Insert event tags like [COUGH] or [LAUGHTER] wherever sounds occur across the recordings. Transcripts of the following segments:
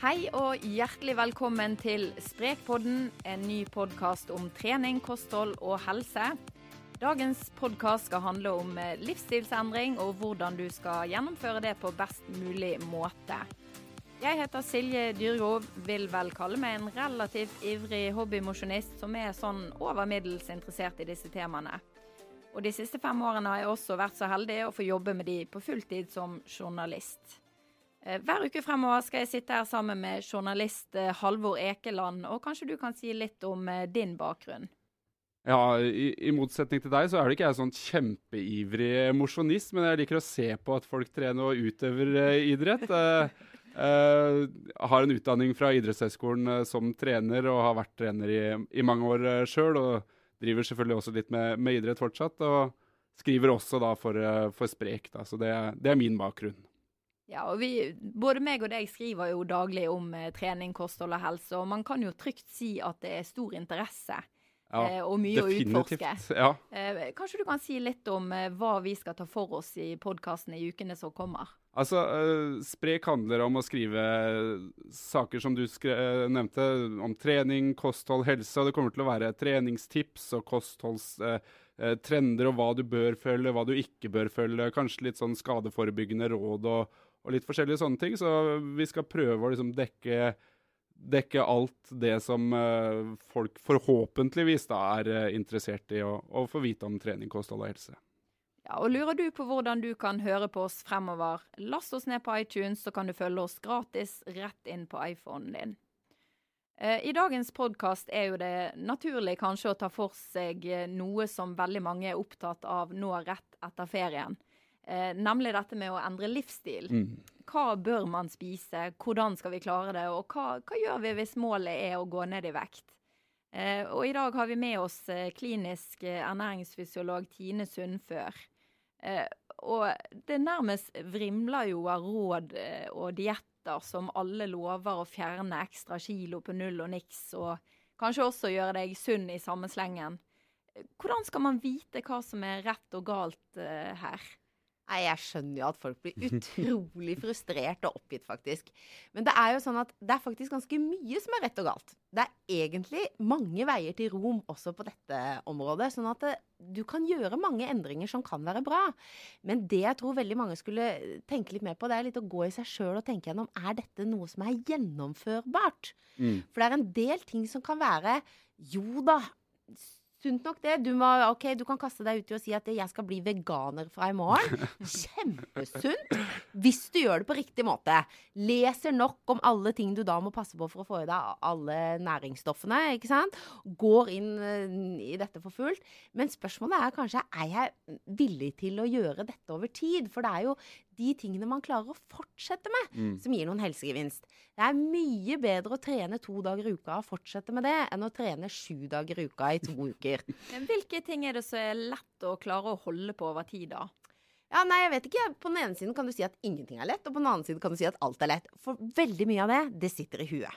Hei og hjertelig velkommen til Sprekpodden, en ny podkast om trening, kosthold og helse. Dagens podkast skal handle om eh, livsstilsendring og hvordan du skal gjennomføre det på best mulig måte. Jeg heter Silje Dyrgrov, vil vel kalle meg en relativt ivrig hobbymosjonist som er sånn over middels interessert i disse temaene. Og de siste fem årene har jeg også vært så heldig å få jobbe med de på fulltid som journalist. Eh, Hver uke fremover skal jeg sitte her sammen med journalist eh, Halvor Ekeland, og kanskje du kan si litt om eh, din bakgrunn? Ja, i, i motsetning til deg så er det ikke jeg sånn kjempeivrig mosjonist, men jeg liker å se på at folk trener og utøver idrett. Eh, eh, har en utdanning fra idrettshøyskolen som trener og har vært trener i, i mange år uh, sjøl. Og driver selvfølgelig også litt med, med idrett fortsatt. Og skriver også da for, for Sprek, da, så det, det er min bakgrunn. Ja, og vi, Både meg og deg skriver jo daglig om eh, trening, kosthold og helse, og man kan jo trygt si at det er stor interesse Ja, eh, og mye å utforske. Ja. Eh, kanskje du kan si litt om hva vi skal ta for oss i podkasten i ukene som kommer? Altså, Sprek handler om å skrive saker som du nevnte, om trening, kosthold, helse. Og det kommer til å være treningstips og kostholdstrender trender og hva du bør følge, hva du ikke bør følge. Kanskje litt sånn skadeforebyggende råd og, og litt forskjellige sånne ting. Så vi skal prøve å liksom dekke, dekke alt det som eh, folk forhåpentligvis da er eh, interessert i å, å få vite om trening, kosthold og helse. Ja, og Lurer du på hvordan du kan høre på oss fremover, last oss ned på iTunes, så kan du følge oss gratis rett inn på iPhonen din. Eh, I dagens podkast er jo det naturlig kanskje å ta for seg noe som veldig mange er opptatt av nå rett etter ferien. Eh, nemlig dette med å endre livsstil. Hva bør man spise, hvordan skal vi klare det, og hva, hva gjør vi hvis målet er å gå ned i vekt? Eh, og i dag har vi med oss eh, klinisk eh, ernæringsfysiolog Tine Sundfør. Eh, og det nærmest vrimler jo av råd eh, og dietter som alle lover å fjerne ekstra kilo på null og niks, og kanskje også gjøre deg sunn i samme slengen. Hvordan skal man vite hva som er rett og galt her? Nei, Jeg skjønner jo at folk blir [LAUGHS] utrolig frustrert og oppgitt, faktisk. Men det er jo sånn at det er faktisk ganske mye som er rett og galt. Det er egentlig mange veier til rom også på dette området. Sånn at det, du kan gjøre mange endringer som kan være bra. Men det jeg tror veldig mange skulle tenke litt mer på, det er litt å gå i seg sjøl og tenke gjennom er dette noe som er gjennomførbart. For det er en del ting som kan være jo da. Sunt nok det. Du, må, okay, du kan kaste deg uti og si at jeg skal bli veganer fra i morgen. [LAUGHS] Kjempesunt. Hvis du gjør det på riktig måte. Leser nok om alle ting du da må passe på for å få i deg alle næringsstoffene. ikke sant? Går inn eh, i dette for fullt. Men spørsmålet er kanskje er jeg villig til å gjøre dette over tid. For det er jo de tingene man klarer å fortsette med, som gir noen helsegevinst. Det er mye bedre å trene to dager i uka og fortsette med det, enn å trene sju dager i uka i to [LAUGHS] uker. Men Hvilke ting er det som er lett å klare å holde på over tid, da? Ja, nei, jeg vet ikke. På den ene siden kan du si at ingenting er lett, og på den andre siden kan du si at alt er lett. For veldig mye av det, det sitter i huet.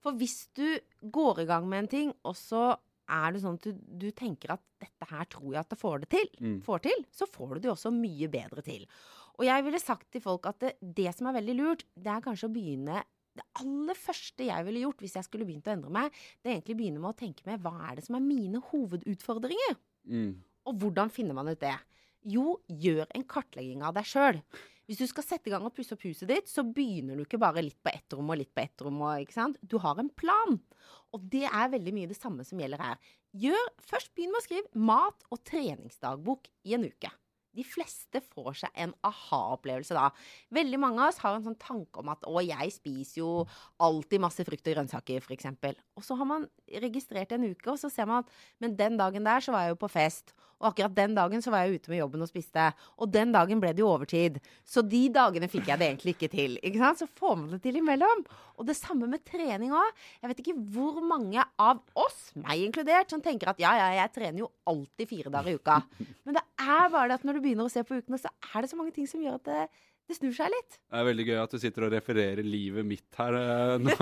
For hvis du går i gang med en ting, og så er det sånn at du, du tenker at dette her tror jeg at det får det til, får til, så får du det jo også mye bedre til. Og jeg ville sagt til folk at det, det som er veldig lurt, det er kanskje å begynne det aller første jeg ville gjort hvis jeg skulle begynt å endre meg, det er egentlig å begynne med å tenke med hva er det som er mine hovedutfordringer? Og hvordan finner man ut det? Jo, gjør en kartlegging av deg sjøl. Hvis du skal sette i gang og pusse opp huset ditt, så begynner du ikke bare litt på ett rom og litt på ett rom. Og, ikke sant? Du har en plan. Og det er veldig mye det samme som gjelder her. Gjør, først Begynn med å skrive mat- og treningsdagbok i en uke. De fleste får seg en aha-opplevelse da. Veldig mange av oss har en sånn tanke om at å, jeg spiser jo alltid masse frukt og grønnsaker, f.eks. Og så har man registrert en uke, og så ser man at men den dagen der så var jeg jo på fest. Og akkurat den dagen så var jeg ute med jobben og spiste. Og den dagen ble det jo overtid. Så de dagene fikk jeg det egentlig ikke til. Ikke sant? Så får man det til imellom. Og det samme med trening òg. Jeg vet ikke hvor mange av oss, meg inkludert, som tenker at ja, ja, jeg trener jo alltid fire dager i uka. Men det er bare det at når du begynner å se på ukene, så er det så mange ting som gjør at det, det snur seg litt. Det er veldig gøy at du sitter og refererer livet mitt her uh, [LAUGHS] nå. [LAUGHS]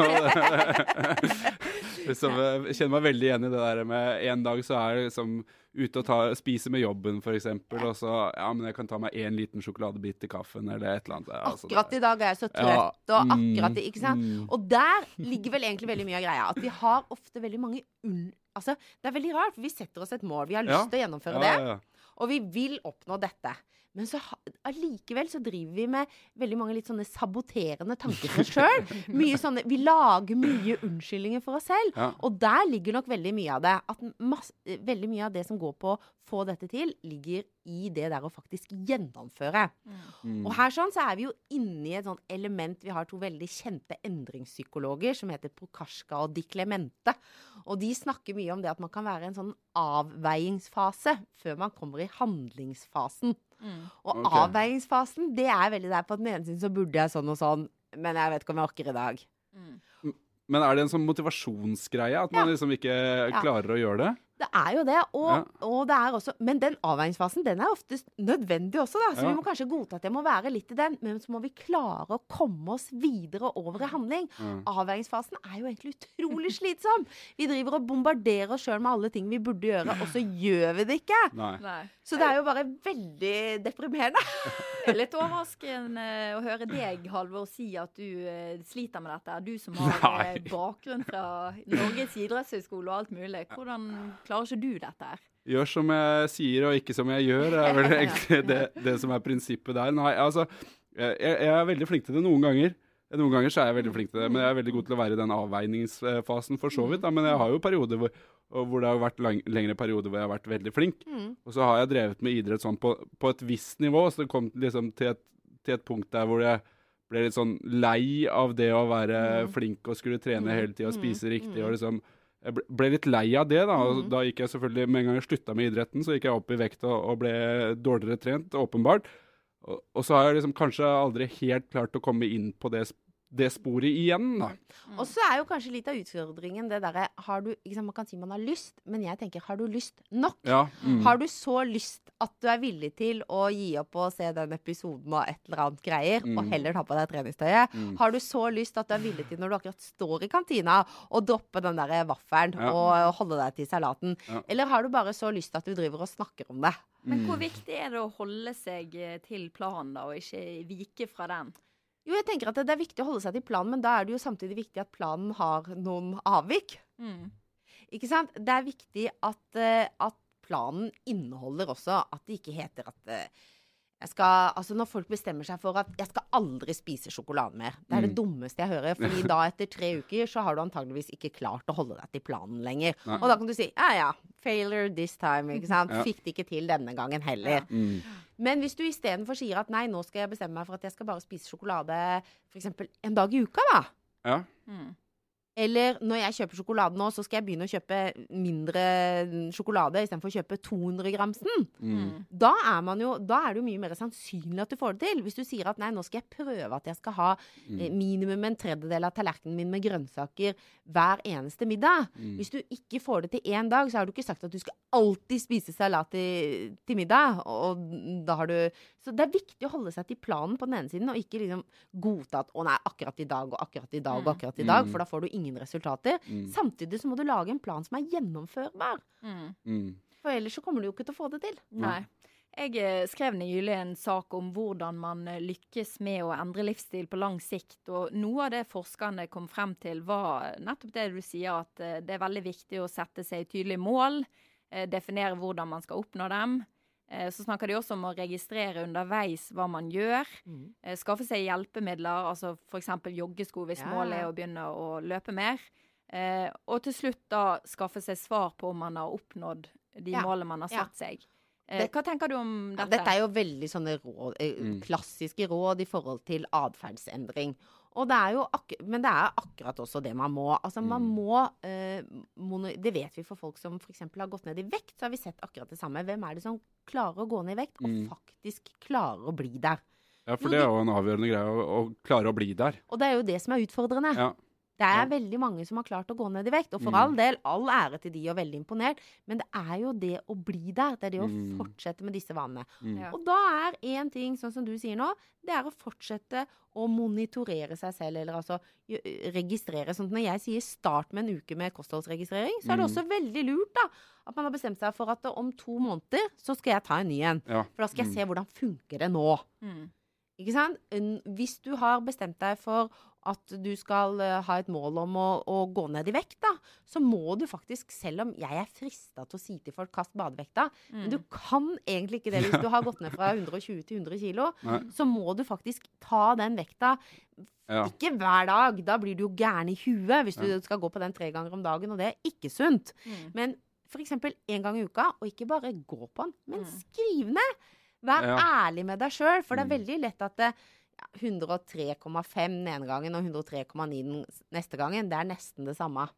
eh, jeg kjenner meg veldig igjen i det der med en dag så er jeg liksom ute og ta, spise med jobben, f.eks. Og så ja, men jeg kan ta meg én liten sjokoladebit til kaffen, eller et eller annet. Altså, akkurat i dag er jeg så trøtt, og akkurat i, Ikke sant. mm. Og der ligger vel egentlig veldig mye av greia. At vi har ofte veldig mange unn... Altså, det er veldig rart, for vi setter oss et mål. Vi har lyst Ja. til å gjennomføre Ja, det. ja, ja. Og vi vil oppnå dette. Men så allikevel så driver vi med veldig mange litt sånne saboterende tanker for oss sjøl. [LAUGHS] Vi lager mye unnskyldninger for oss selv. Ja. Og der ligger nok veldig mye av det. At masse, veldig mye av det som går på å få dette til, ligger i det der å faktisk gjennomføre. Mm. Og her sånn så er vi jo inne i et sånt element Vi har to veldig kjente endringspsykologer som heter Prokasjka og Di Clemente. Og de snakker mye om det at man kan være i en sånn avveiingsfase før man kommer i handlingsfasen. Mm. Og okay. avveiningsfasen, det er veldig der på den ene siden så burde jeg sånn og sånn, men jeg vet ikke om jeg orker i dag. Mm. Men er det en sånn motivasjonsgreie? At man liksom ikke klarer å gjøre det? Det er jo det, og, Ja. og det er også Men den avveiningsfasen den er oftest nødvendig også, da. Så Ja. vi må kanskje godta at jeg må være litt i den, men så må vi klare å komme oss videre over i handling. Mm. Avveiningsfasen er jo egentlig utrolig slitsom. Vi driver og bombarderer oss sjøl med alle ting vi burde gjøre, og så gjør vi det ikke. Nei. Nei. Så det er jo bare veldig deprimerende. [LAUGHS] Det er litt overraskende å høre deg, Halvor, si at du eh, sliter med dette. Du som har Nei. eh, bakgrunn fra Norges idrettshøgskole og alt mulig. Hvordan klarer ikke du dette her? Gjør som jeg sier, og ikke som jeg gjør, er vel [LAUGHS] egentlig det, det som er prinsippet der. Nei, altså, jeg, jeg er veldig flink til det noen ganger. Noen ganger så er jeg veldig flink til det, men jeg er veldig god til å være i den avveiningsfasen for så vidt. Da. Men jeg har jo perioder hvor, hvor det har vært lang, lengre perioder hvor jeg har vært veldig flink. Mm. Og så har jeg drevet med idrett sånn på, på et visst nivå, så det kom liksom til et, til et punkt der hvor jeg ble litt sånn lei av det å være flink og skulle trene hele tida og spise riktig. og liksom jeg ble- litt lei av det. Da og Da gikk jeg selvfølgelig, Med en gang jeg slutta med idretten, så gikk jeg opp i vekt og, og ble dårligere trent, åpenbart. Og, og så har jeg liksom kanskje aldri helt klart å komme inn på det, det sporet igjen. da. Og så er jo kanskje litt av utfordringen det derre har du ikke Man kan si man har lyst, men jeg tenker har du lyst nok? Ja, mm. Har du så lyst at du er villig til å gi opp og se den episoden og et eller annet greier, og Mm. heller ta på deg treningstøyet? Mm. Har du så lyst at du er villig til, når du akkurat står i kantina, å droppe den der vaffelen Ja. og holde deg til salaten? Ja. Eller har du bare så lyst at du driver og snakker om det? Men hvor Mm. viktig er det å holde seg eh, til planen da, og ikke vike fra den? Jo, jeg tenker at det, det er viktig å holde seg til planen, men da er det jo samtidig viktig at planen har noen avvik. Mm. Ikke sant? Det er viktig at, eh, at planen inneholder også at det ikke heter at eh, skal, altså Når folk bestemmer seg for at 'jeg skal aldri spise sjokolade mer', det er det Mm. dummeste jeg hører. fordi da etter tre uker så har du antageligvis ikke klart å holde deg til planen lenger. Nei. Og da kan du si 'ja ja, failure this time', ikke sant. Ja. Fikk det ikke til denne gangen heller. Mm. Men hvis du istedenfor sier at 'nei, nå skal jeg bestemme meg for at jeg skal bare spise sjokolade f.eks. en dag i uka', da. Ja. Mm. Eller når jeg kjøper sjokolade nå, så skal jeg begynne å kjøpe mindre sjokolade istedenfor å kjøpe 200 gramsen. Mm. Da da er det jo mye mer sannsynlig at du får det til. Hvis du sier at nei, nå skal jeg prøve at jeg skal ha eh, minimum en tredjedel av tallerkenen min med grønnsaker hver eneste middag. Mm. Hvis du ikke får det til én dag, så har du ikke sagt at du skal alltid spise salat til, til middag. Og da har du Så det er viktig å holde seg til planen på den ene siden, og ikke liksom godta at å nei, akkurat i dag og akkurat i dag og Mm. akkurat i dag, Mm. for da får du ingen resultater. Mm. Samtidig så må du lage en plan som er gjennomførbar. Mm. Mm. For ellers så kommer du jo ikke til å få det til. Nei. Jeg eh, skrev nylig en sak om hvordan man eh, lykkes med å endre livsstil på lang sikt. Og noe av det forskerne kom frem til, var nettopp det du sier, at eh, det er veldig viktig å sette seg tydelige mål. Definere hvordan man skal oppnå dem. Eh, Så snakker de også om å registrere underveis hva man gjør. Mm. Skaffe seg hjelpemidler, altså f.eks. joggesko hvis Ja. målet er å begynne å løpe mer. Eh, og til slutt da skaffe seg svar på om man har oppnådd de Ja. målene man har Ja. seg. Eh, hva tenker du om Ja, dette? Dette er jo veldig sånne råd, eh, Mm. klassiske råd i forhold til atferdsendring. Det men det er akkurat også det man må. Altså man Mm. må mono Det vet vi for folk som f.eks. har gått ned i vekt, så har vi sett akkurat det samme. Hvem er det som klarer å gå ned i vekt, og Mm. faktisk klarer å bli der? Ja, for Jo, det er jo en avgjørende greie å, å klare å bli der. Og det er jo det som er utfordrende. Ja. Det er Ja. veldig mange som har klart å gå ned i vekt. Og for Mm. all del, all ære til de og veldig imponert. Men det er jo det å bli der. Det er det å Mm. fortsette med disse vanene. Mm. Ja. Og da er én ting, sånn som du sier nå, det er å fortsette å monitorere seg selv, eller altså registrere. Sånn at når jeg sier start med en uke med kostholdsregistrering, så er det Mm. også veldig lurt, da. At man har bestemt seg for at om to måneder så skal jeg ta en ny en. Ja. For da skal jeg Mm. se hvordan funker det nå. Mm. Ikke sant? Hvis du har bestemt deg for at du skal eh, ha et mål om å, å gå ned i vekt, da, så må du faktisk, selv om jeg er frista til å si til folk kast badevekta, men du Mm. kan egentlig ikke det hvis du har gått ned fra [LAUGHS] 120 til 100 kilo. Så må du faktisk ta den vekta. Ja. Ikke hver dag, da blir du jo gæren i huet hvis du Ja. skal gå på den tre ganger om dagen, og det er ikke sunt. Mm. Men f.eks. én gang i uka, og ikke bare gå på den, men Mm. skriv ned. Vær Ja. ærlig med deg sjøl, for det er Mm. veldig lett at det, ja, 103,5 den ene gangen og 103,9 den neste gangen, det er nesten det samme.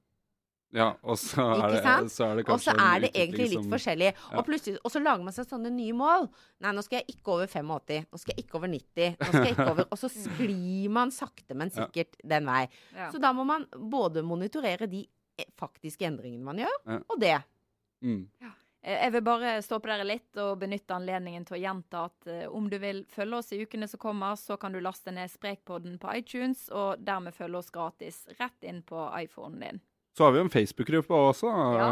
ja, og så er, det, så er det Og så er det egentlig litt som- forskjellig. Ja. Og, så lager man seg sånne nye mål. Nei, nå skal jeg ikke over 85. Nå skal jeg ikke over 90. Nå skal jeg ikke over [LAUGHS] Og så sklir man sakte, men Ja. sikkert den vei. Ja. Så da må man både monitorere de eh, faktiske endringene man gjør, Ja. og det. mm. Eh, Jeg vil bare stoppe dere litt og benytte anledningen til å gjenta at eh, om du vil følge oss i ukene som kommer, så kan du laste ned Sprekpodden på iTunes, og dermed følge oss gratis rett inn på iPhonen din. Så har vi jo en Facebook-gruppe også. Ja.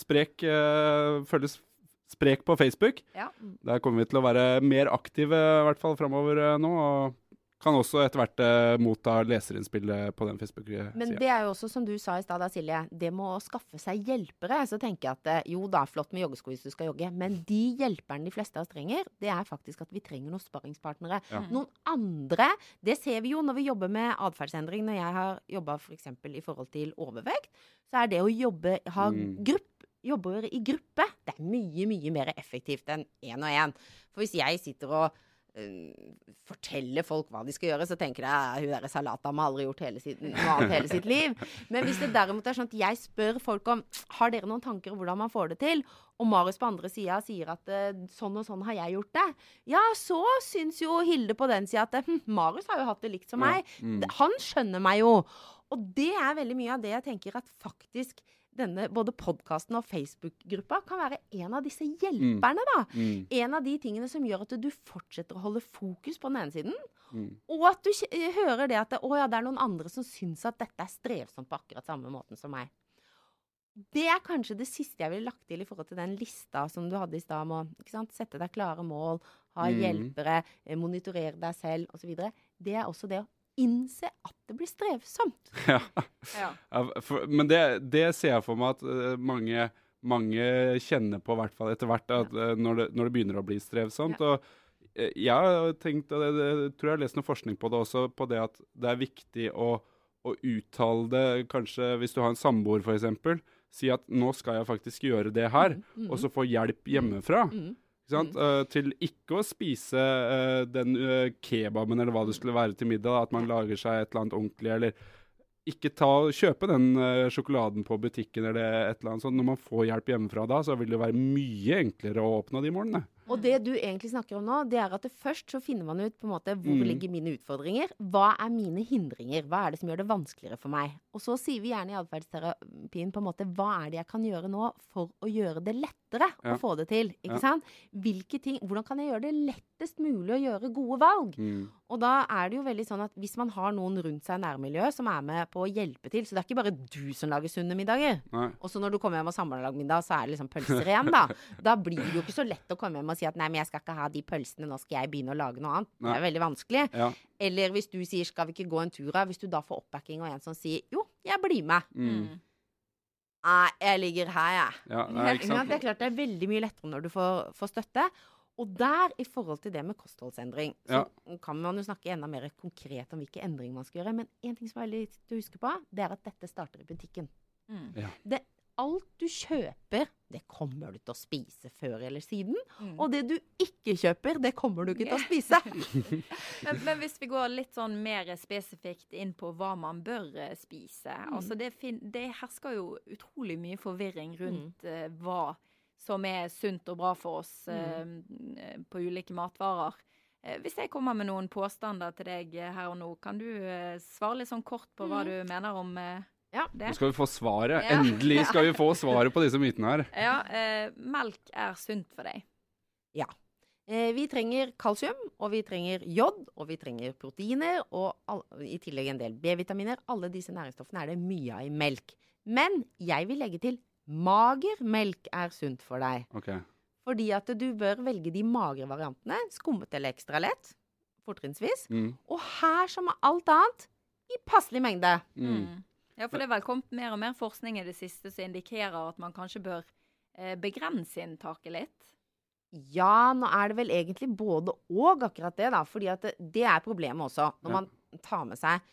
Sprek eh, følges Sprek på Facebook. Ja. Der kommer vi til å være mer aktive, i hvert fall framover eh, nå. Og kan også etter hvert eh, motta leserinnspill eh, på den Facebook-sida. Men det er jo også, som du sa i stad, Silje, det med å skaffe seg hjelpere. Så tenker jeg at eh, jo da, flott med joggesko hvis du skal jogge, men de hjelperne de fleste av oss trenger, det er faktisk at vi trenger noen sparringspartnere. Ja. Noen andre. Det ser vi jo når vi jobber med atferdsendring. Når jeg har jobba f.eks. i forhold til overvekt, så er det å jobbe, ha Mm. grupp, jobber i gruppe, det er mye, mye mer effektivt enn én og én. For hvis jeg sitter og øh, forteller folk hva de skal gjøre, så tenker jeg at hun derre Salatdama har aldri gjort hele sitt, noe annet hele sitt liv. Men hvis det derimot er sånn at jeg spør folk om har dere noen tanker om hvordan man får det til, og Marius på andre sida sier at eh, sånn og sånn har jeg gjort det, ja, så syns jo Hilde på den sida at hm, Marius har jo hatt det likt som meg. mm. Han skjønner meg jo. Og det er veldig mye av det jeg tenker at faktisk denne både podkasten og Facebook-gruppa kan være en av disse hjelperne, da. Mm. En av de tingene som gjør at du fortsetter å holde fokus på den ene siden, Mm. og at du eh, hører det at det, ja, det er noen andre som syns at dette er strevsomt på akkurat samme måten som meg. Det er kanskje det siste jeg ville lagt til i forhold til den lista som du hadde i stad om å sette deg klare mål, ha Mm. hjelpere, eh, monitorere deg selv osv. Det er også det å innse at det blir strevsomt. [LAUGHS] Ja. Ja. Ja, for, men det, det ser jeg for meg at eh, mange, mange kjenner på, hvert fall etter hvert, at, eh, når, det, når det begynner å bli strevsomt. Og eh, jeg har tenkt, og det, det, tror jeg har lest noe forskning på det også, på det at det er viktig å, å uttale det, kanskje hvis du har en samboer f.eks., si at nå skal jeg faktisk gjøre det her, Mm, og så få hjelp hjemmefra. mm. Ikke sant? Uh, til ikke å spise uh, den uh, kebaben eller hva det skulle være til middag. da, At man lager seg et eller annet ordentlig. Eller ikke ta, kjøpe den sjokoladen på butikken eller et eller annet sånt. Når man får hjelp hjemmefra da, så vil det være mye enklere å oppnå de målene. Og det du egentlig snakker om nå, det er at det først så finner man ut på en måte hvor Mm. ligger mine utfordringer. Hva er mine hindringer? Hva er det som gjør det vanskeligere for meg? Og så sier vi gjerne i atferdsterapien på en måte hva er det jeg kan gjøre nå for å gjøre det lettere Ja. å få det til? Ikke Ja. sant? Hvilke ting, hvordan kan jeg gjøre det lettest mulig å gjøre gode valg? Mm. Og da er det jo veldig sånn at hvis man har noen rundt seg i nærmiljøet som er med på å hjelpe til, så det er ikke bare du som lager sunne middager. Og så når du kommer hjem og samler lag middag, så er det liksom pølser igjen, da. [LAUGHS] Da blir det jo ikke så lett å komme hjem og si at nei, men jeg skal ikke ha de pølsene, nå skal jeg begynne å lage noe annet. Det er veldig vanskelig. Ja. Eller hvis du sier skal vi ikke gå en tur av, hvis du da får oppbacking og en som sier jo, jeg blir med. Mm. Nei, jeg ligger her, jeg. Ja, nei? [LAUGHS] Det er klart det er veldig mye lettere når du får, får støtte. Og der, i forhold til det med kostholdsendring, så kan man jo snakke enda mer konkret om hvilke endringer man skal gjøre. Men en ting som er veldig viktig å huske på, det er at dette starter i butikken. Mm. Ja. Det alt du kjøper, det kommer du til å spise før eller siden. Mm. Og det du ikke kjøper, det kommer du ikke til å spise. [LAUGHS] [LAUGHS] Men, men hvis vi går litt sånn mer spesifikt inn på hva man bør spise. spise altså det, fin det hersker jo utrolig mye forvirring rundt uh, hva som er sunt og bra for oss eh, på ulike matvarer. Eh, hvis jeg kommer med noen påstander til deg eh, her og nå, kan du svare litt sånn kort på hva du mener om Ja. det? Nå skal vi få svaret. Ja. Endelig skal vi få [LAUGHS] svaret på disse mytene her. Ja, eh, melk er sunt for deg. Eh, vi trenger kalsium, og vi trenger jod, og vi trenger proteiner, og all, i tillegg en del B-vitaminer. Alle disse næringsstoffene er det mye av i melk. Men jeg vil legge til mager melk er sunt for deg. Okay. Fordi at du bør velge de magre variantene, skummet eller ekstra lett, fortrinnsvis. Mm. Og her som med alt annet, i passelig mengde. Mm. Mm. Ja, for det er vel kommet mer og mer forskning i det siste som indikerer at man kanskje bør eh, begrense inntaket litt. Ja, nå er det vel egentlig både og akkurat det, da. Fordi at det, det er problemet også. Når Ja. man tar med seg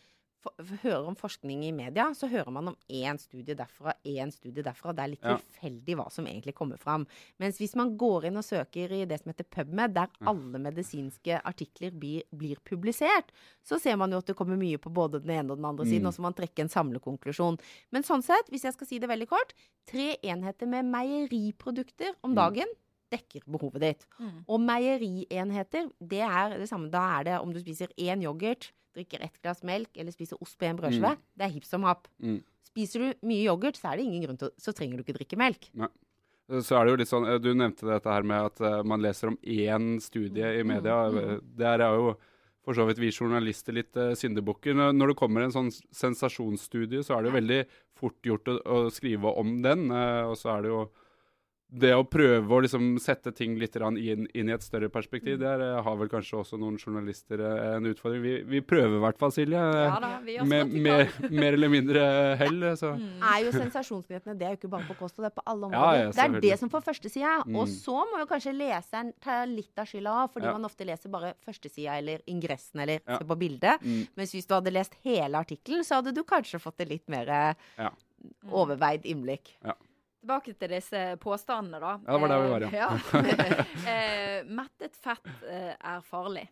hører om forskning i media, så hører man om én studie derfra, én studie derfra. Det er litt Ja. tilfeldig hva som egentlig kommer fram. Mens hvis man går inn og søker i det som heter PubMed, der alle medisinske artikler blir, blir publisert, så ser man jo at det kommer mye på både den ene og den andre siden, Mm. og så må man trekke en samlekonklusjon. Men sånn sett, hvis jeg skal si det veldig kort, tre enheter med meieriprodukter om Mm. dagen dekker behovet ditt. Og meierienheter, det er det samme. Da er det om du spiser én yoghurt, drikker ett glass melk eller spiser ost på en brødskive. Mm. Det er hipp som happ. Mm. Spiser du mye yoghurt, så er det ingen grunn til Så trenger du ikke drikke melk. Så er det jo litt sånn, eh, Du nevnte dette her med at eh, man leser om én studie i media. Mm. Eh, Der er jo for så vidt vi journalister litt uh, syndebukker. Når når det kommer en sånn sensasjonsstudie, så er det jo veldig fort gjort å, å skrive om den. og så er det jo det å prøve å liksom sette ting litt inn, inn i et større perspektiv, der eh, har vel kanskje også noen journalister eh, en utfordring. Vi, vi prøver i hvert fall, Silje. Ja da, med mer, mer eller mindre hell. eh, Så. Mm. Er jo Sensasjonsnyhetene det er jo ikke bare på kosthold, det er på alle Ja, områder. ja, det er det som får førstesida. Og Mm. så må jo kanskje leseren ta litt av skylda òg, fordi Ja. man ofte leser bare førstesida eller ingressen eller Ja. ser på bildet. Mm. Mens hvis du hadde lest hele artikkelen, så hadde du kanskje fått et litt mer Ja. overveid innblikk. Tilbake til disse påstandene, da. Ja, det var der vi var, ja. [LAUGHS] [LAUGHS] eh, mettet fett eh, er farlig.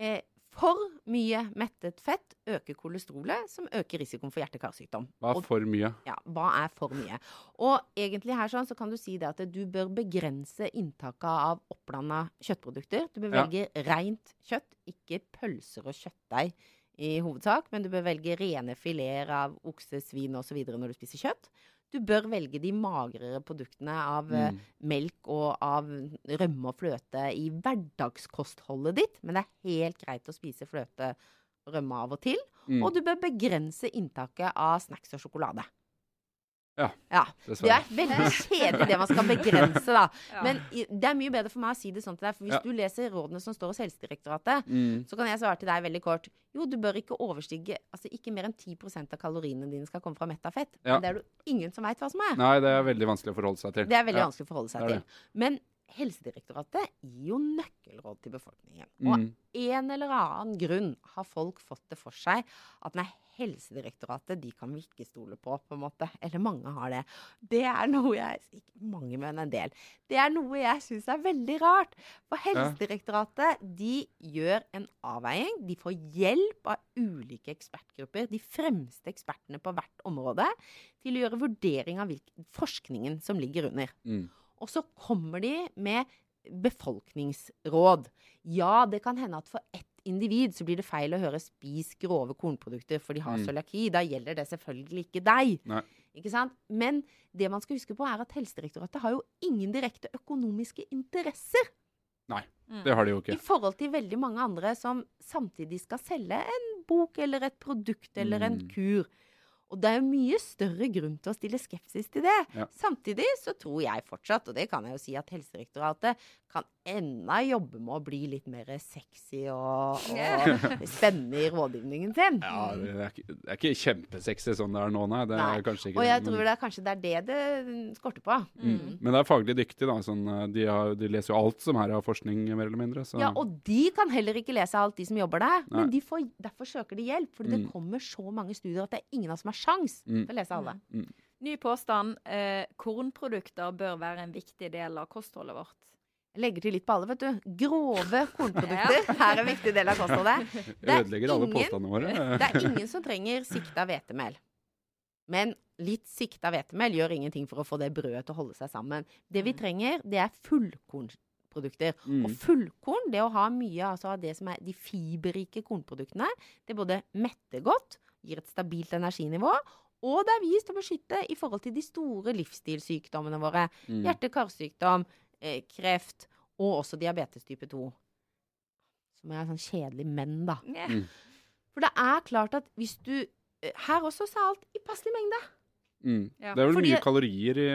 Eh, for mye mettet fett øker kolesterolet, som øker risikoen for hjerte-karsykdom. Hva er for mye? Ja, hva er for mye? Og egentlig her sånn, så kan du si det at du bør begrense inntaket av oppblanda kjøttprodukter. Du bør Ja. velge rent kjøtt, ikke pølser og kjøttdeig i hovedsak, men du bør velge rene fileter av okse, svin osv. når du spiser kjøtt. Du bør velge de magrere produktene av eh, Mm. melk og av rømme og fløte i hverdagskostholdet ditt, men det er helt greit å spise fløte og rømme av og til. Mm. Og du bør begrense inntaket av snacks og sjokolade. Ja, ja. Det er veldig kjedelig det man skal begrense, da. [LAUGHS] Ja. Men det er mye bedre for meg å si det sånn til deg. For hvis Ja. du leser rådene som står hos Helsedirektoratet, Mm. så kan jeg svare til deg veldig kort. Jo, du bør ikke overstige Altså ikke mer enn 10% av kaloriene dine skal komme fra metta fett. Ja. Men det er det ingen som veit hva som er. Nei, det er veldig vanskelig å forholde seg til. Det er veldig Ja. vanskelig å forholde seg til. Men Helsedirektoratet gir jo nøkkelråd til befolkningen. Og Mm. en eller annen grunn har folk fått det for seg at nei, Helsedirektoratet de kan vi ikke stole på, på en måte. Eller mange har det. Det er noe jeg Ikke mange, men en del. Det er noe jeg syns er veldig rart. For Helsedirektoratet de gjør en avveining. De får hjelp av ulike ekspertgrupper, de fremste ekspertene på hvert område, til å gjøre vurdering av forskningen som ligger under. Mm. Og så kommer de med befolkningsråd. Ja, det kan hende at for ett individ så blir det feil å høre 'spis grove kornprodukter', for de har Mm. cøliaki. Da gjelder det selvfølgelig ikke deg. Nei. Ikke sant? Men det man skal huske på, er at Helsedirektoratet har jo ingen direkte økonomiske interesser Nei, Det har de jo ikke. i forhold til veldig mange andre som samtidig skal selge en bok eller et produkt eller en Mm. kur. Og det er jo mye større grunn til å stille skepsis til det. Ja. Samtidig så tror jeg fortsatt, og det kan jeg jo si, at Helsedirektoratet kan ennå jobber med å bli litt mer sexy og, [LAUGHS] og spennende i rådgivningen sin. Ja, det er, ikke, det er ikke kjempesexy sånn det er nå, nei. Det Nei. er kanskje ikke Og jeg det, tror det er kanskje det er det det skorter på. Mm. Men det er faglig dyktig, da. Sånn, eh, de, har, de leser jo alt som her er av forskning, mer eller mindre. Så. Ja, og de kan heller ikke lese alt, de som jobber der. Nei. Men de får, derfor søker de hjelp. For det Mm. kommer så mange studier at det er ingen av oss som har sjans Mm. til å lese alle. Ny påstand. Eh, kornprodukter bør være en viktig del av kostholdet vårt. Legger til litt på alle, vet du. Grove kornprodukter [LAUGHS] er en viktig del av kostholdet. [LAUGHS] Det er Ødelegger alle påstandene våre. Det er ingen som trenger sikta hvetemel. Men litt sikta hvetemel gjør ingenting for å få det brødet til å holde seg sammen. Det vi Mm. trenger, det er fullkornprodukter. Mm. Og fullkorn, det å ha mye altså, av det som er de fiberrike kornproduktene, det både metter godt, gir et stabilt energinivå, og det er vist å beskytte i forhold til de store livsstilssykdommene våre. Mm. Hjerte-karsykdom, eh, kreft og også diabetes type 2. Som er sånn kjedelig menn, da. Mm. For det er klart at hvis du eh, Her også så er alt i passelig mengde. Mm. Ja. Det er vel Fordi- mye kalorier i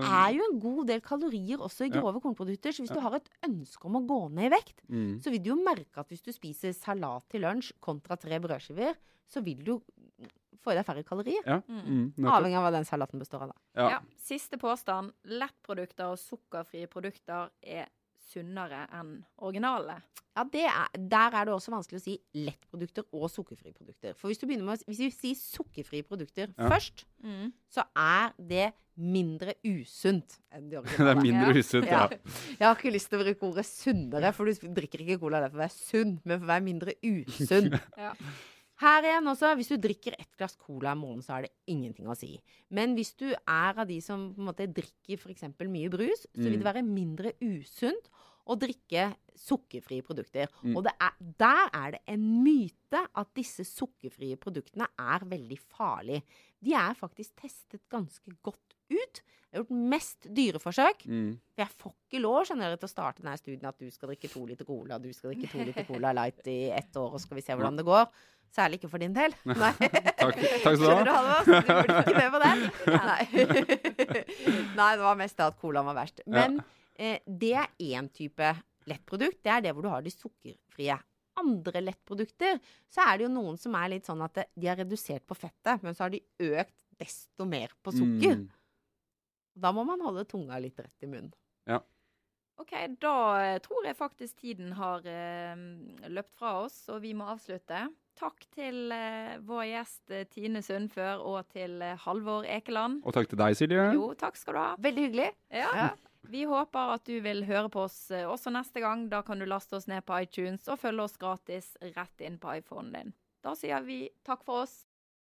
Det er jo en god del kalorier også i Ja. grove kornprodukter. Så hvis Ja. du har et ønske om å gå ned i vekt, mm. så vil du jo merke at hvis du spiser salat til lunsj kontra tre brødskiver, så vil du få i deg færre kalorier. Ja. Mm. Mm. Avhengig av hva den salaten består av, da. Ja. Ja. Siste påstand. Lettprodukter og sukkerfrie produkter er sunnere enn originale. Ja, det er, Der er det også vanskelig å si lettprodukter og sukkerfrie produkter. For hvis du begynner med å, hvis vi sier sukkerfrie produkter Ja. først, Mm. så er det mindre usunt enn de originale. [LAUGHS] Det er mindre Ja. usunt, Ja. ja. Jeg har ikke lyst til å bruke ordet sunnere, for du drikker ikke cola der for å være sunn, men for å være mindre usunn. [LAUGHS] Ja. Her igjen også, hvis du drikker ett glass cola i morgen, så er det ingenting å si. Men hvis du er av de som på en måte drikker f.eks. mye brus, så vil det være mindre usunt å drikke sukkerfrie produkter. Mm. Og det er, der er det en myte at disse sukkerfrie produktene er veldig farlige. De er faktisk testet ganske godt ut. Det har gjort mest dyreforsøk. Mm. For jeg får ikke lov skjønner dere, til å starte denne studien at du skal drikke to liter cola, du skal drikke to liter [LAUGHS] Cola Light i ett år, og skal vi se hvordan det går. Særlig ikke for din del. [LAUGHS] Nei. Takk, takk skal du Skjønner du, ha. Halvor? Du burde ikke med på den. Nei. [LAUGHS] Nei, det var mest det at colaen var verst. Men eh, det er én type lettprodukt. Det er det hvor du har de sukkerfrie. Andre lettprodukter, så er det jo noen som er litt sånn at de har redusert på fettet, men så har de økt desto mer på sukker. Mm. Da må man holde tunga litt rett i munnen. Ja. OK, da eh, tror jeg faktisk tiden har eh, løpt fra oss, og vi må avslutte. Takk til eh, vår gjest eh, Tine Sundfør og til eh, Halvor Ekeland. Og takk til deg, Silje. Jo, takk skal du ha. Veldig hyggelig. Ja. Ja. Vi håper at du vil høre på oss eh, også neste gang. Da kan du laste oss ned på iTunes og følge oss gratis rett inn på iPhonen din. Da sier vi takk for oss.